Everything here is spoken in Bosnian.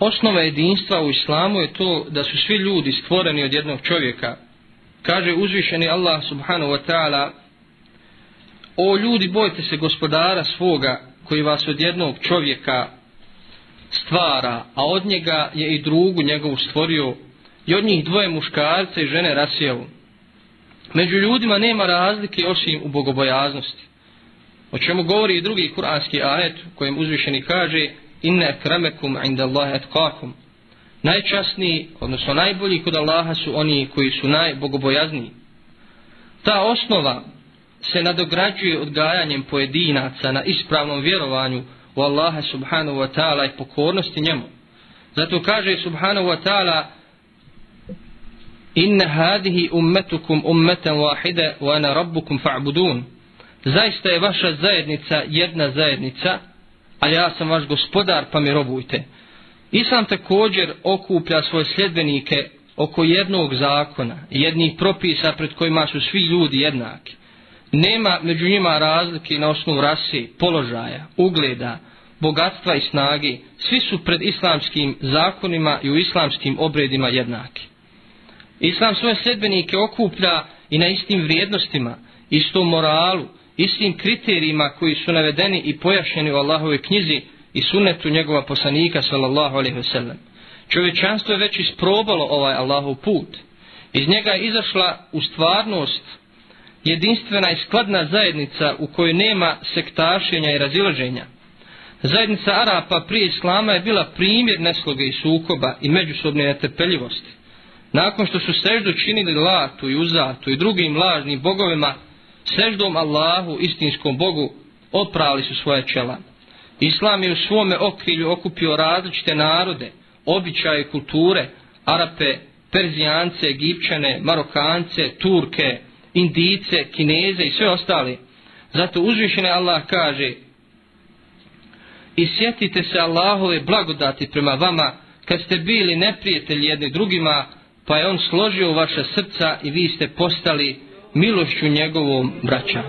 osnova jedinstva u islamu je to da su svi ljudi stvoreni od jednog čovjeka. Kaže uzvišeni Allah subhanahu wa ta'ala O ljudi, bojte se gospodara svoga koji vas od jednog čovjeka stvara, a od njega je i drugu njegovu stvorio i od njih dvoje muškarce i žene rasijelu. Među ljudima nema razlike osim u bogobojaznosti. O čemu govori i drugi kuranski ajet kojem uzvišeni kaže inne akramakum inda Allahe etkakum. Najčasniji, odnosno najbolji kod Allaha su oni koji su najbogobojazniji. Ta osnova se nadograđuje odgajanjem pojedinaca na ispravnom vjerovanju u Allaha subhanahu wa ta'ala i pokornosti njemu. Zato kaže subhanahu wa ta'ala inna hadihi ummetukum ummetan wahide wa ana rabbukum fa'budun. Zaista je vaša zajednica jedna zajednica, a ja sam vaš gospodar pa mi robujte. Islam također okuplja svoje sljedbenike oko jednog zakona, jednih propisa pred kojima su svi ljudi jednaki. Nema među njima razlike na osnovu rasi, položaja, ugleda, bogatstva i snage. Svi su pred islamskim zakonima i u islamskim obredima jednaki. Islam svoje sljedbenike okuplja i na istim vrijednostima, istom moralu, istim kriterijima koji su navedeni i pojašnjeni u Allahove knjizi i sunnetu njegova poslanika sallallahu alaihi wasallam. Čovječanstvo je već isprobalo ovaj Allahov put. Iz njega je izašla u stvarnost jedinstvena i skladna zajednica u kojoj nema sektašenja i razilaženja. Zajednica Arapa prije Islama je bila primjer nesloge i sukoba i međusobne netrpeljivosti. Nakon što su seždu činili Latu i Uzatu i drugim lažnim bogovima, seždom Allahu, istinskom Bogu, oprali su svoje čela. Islam je u svome okrilju okupio različite narode, običaje kulture, Arape, Perzijance, Egipćane, Marokance, Turke, Indice, Kineze i sve ostali. Zato uzvišene Allah kaže i sjetite se Allahove blagodati prema vama kad ste bili neprijatelji jedni drugima pa je on složio vaša srca i vi ste postali milošću njegovom braća.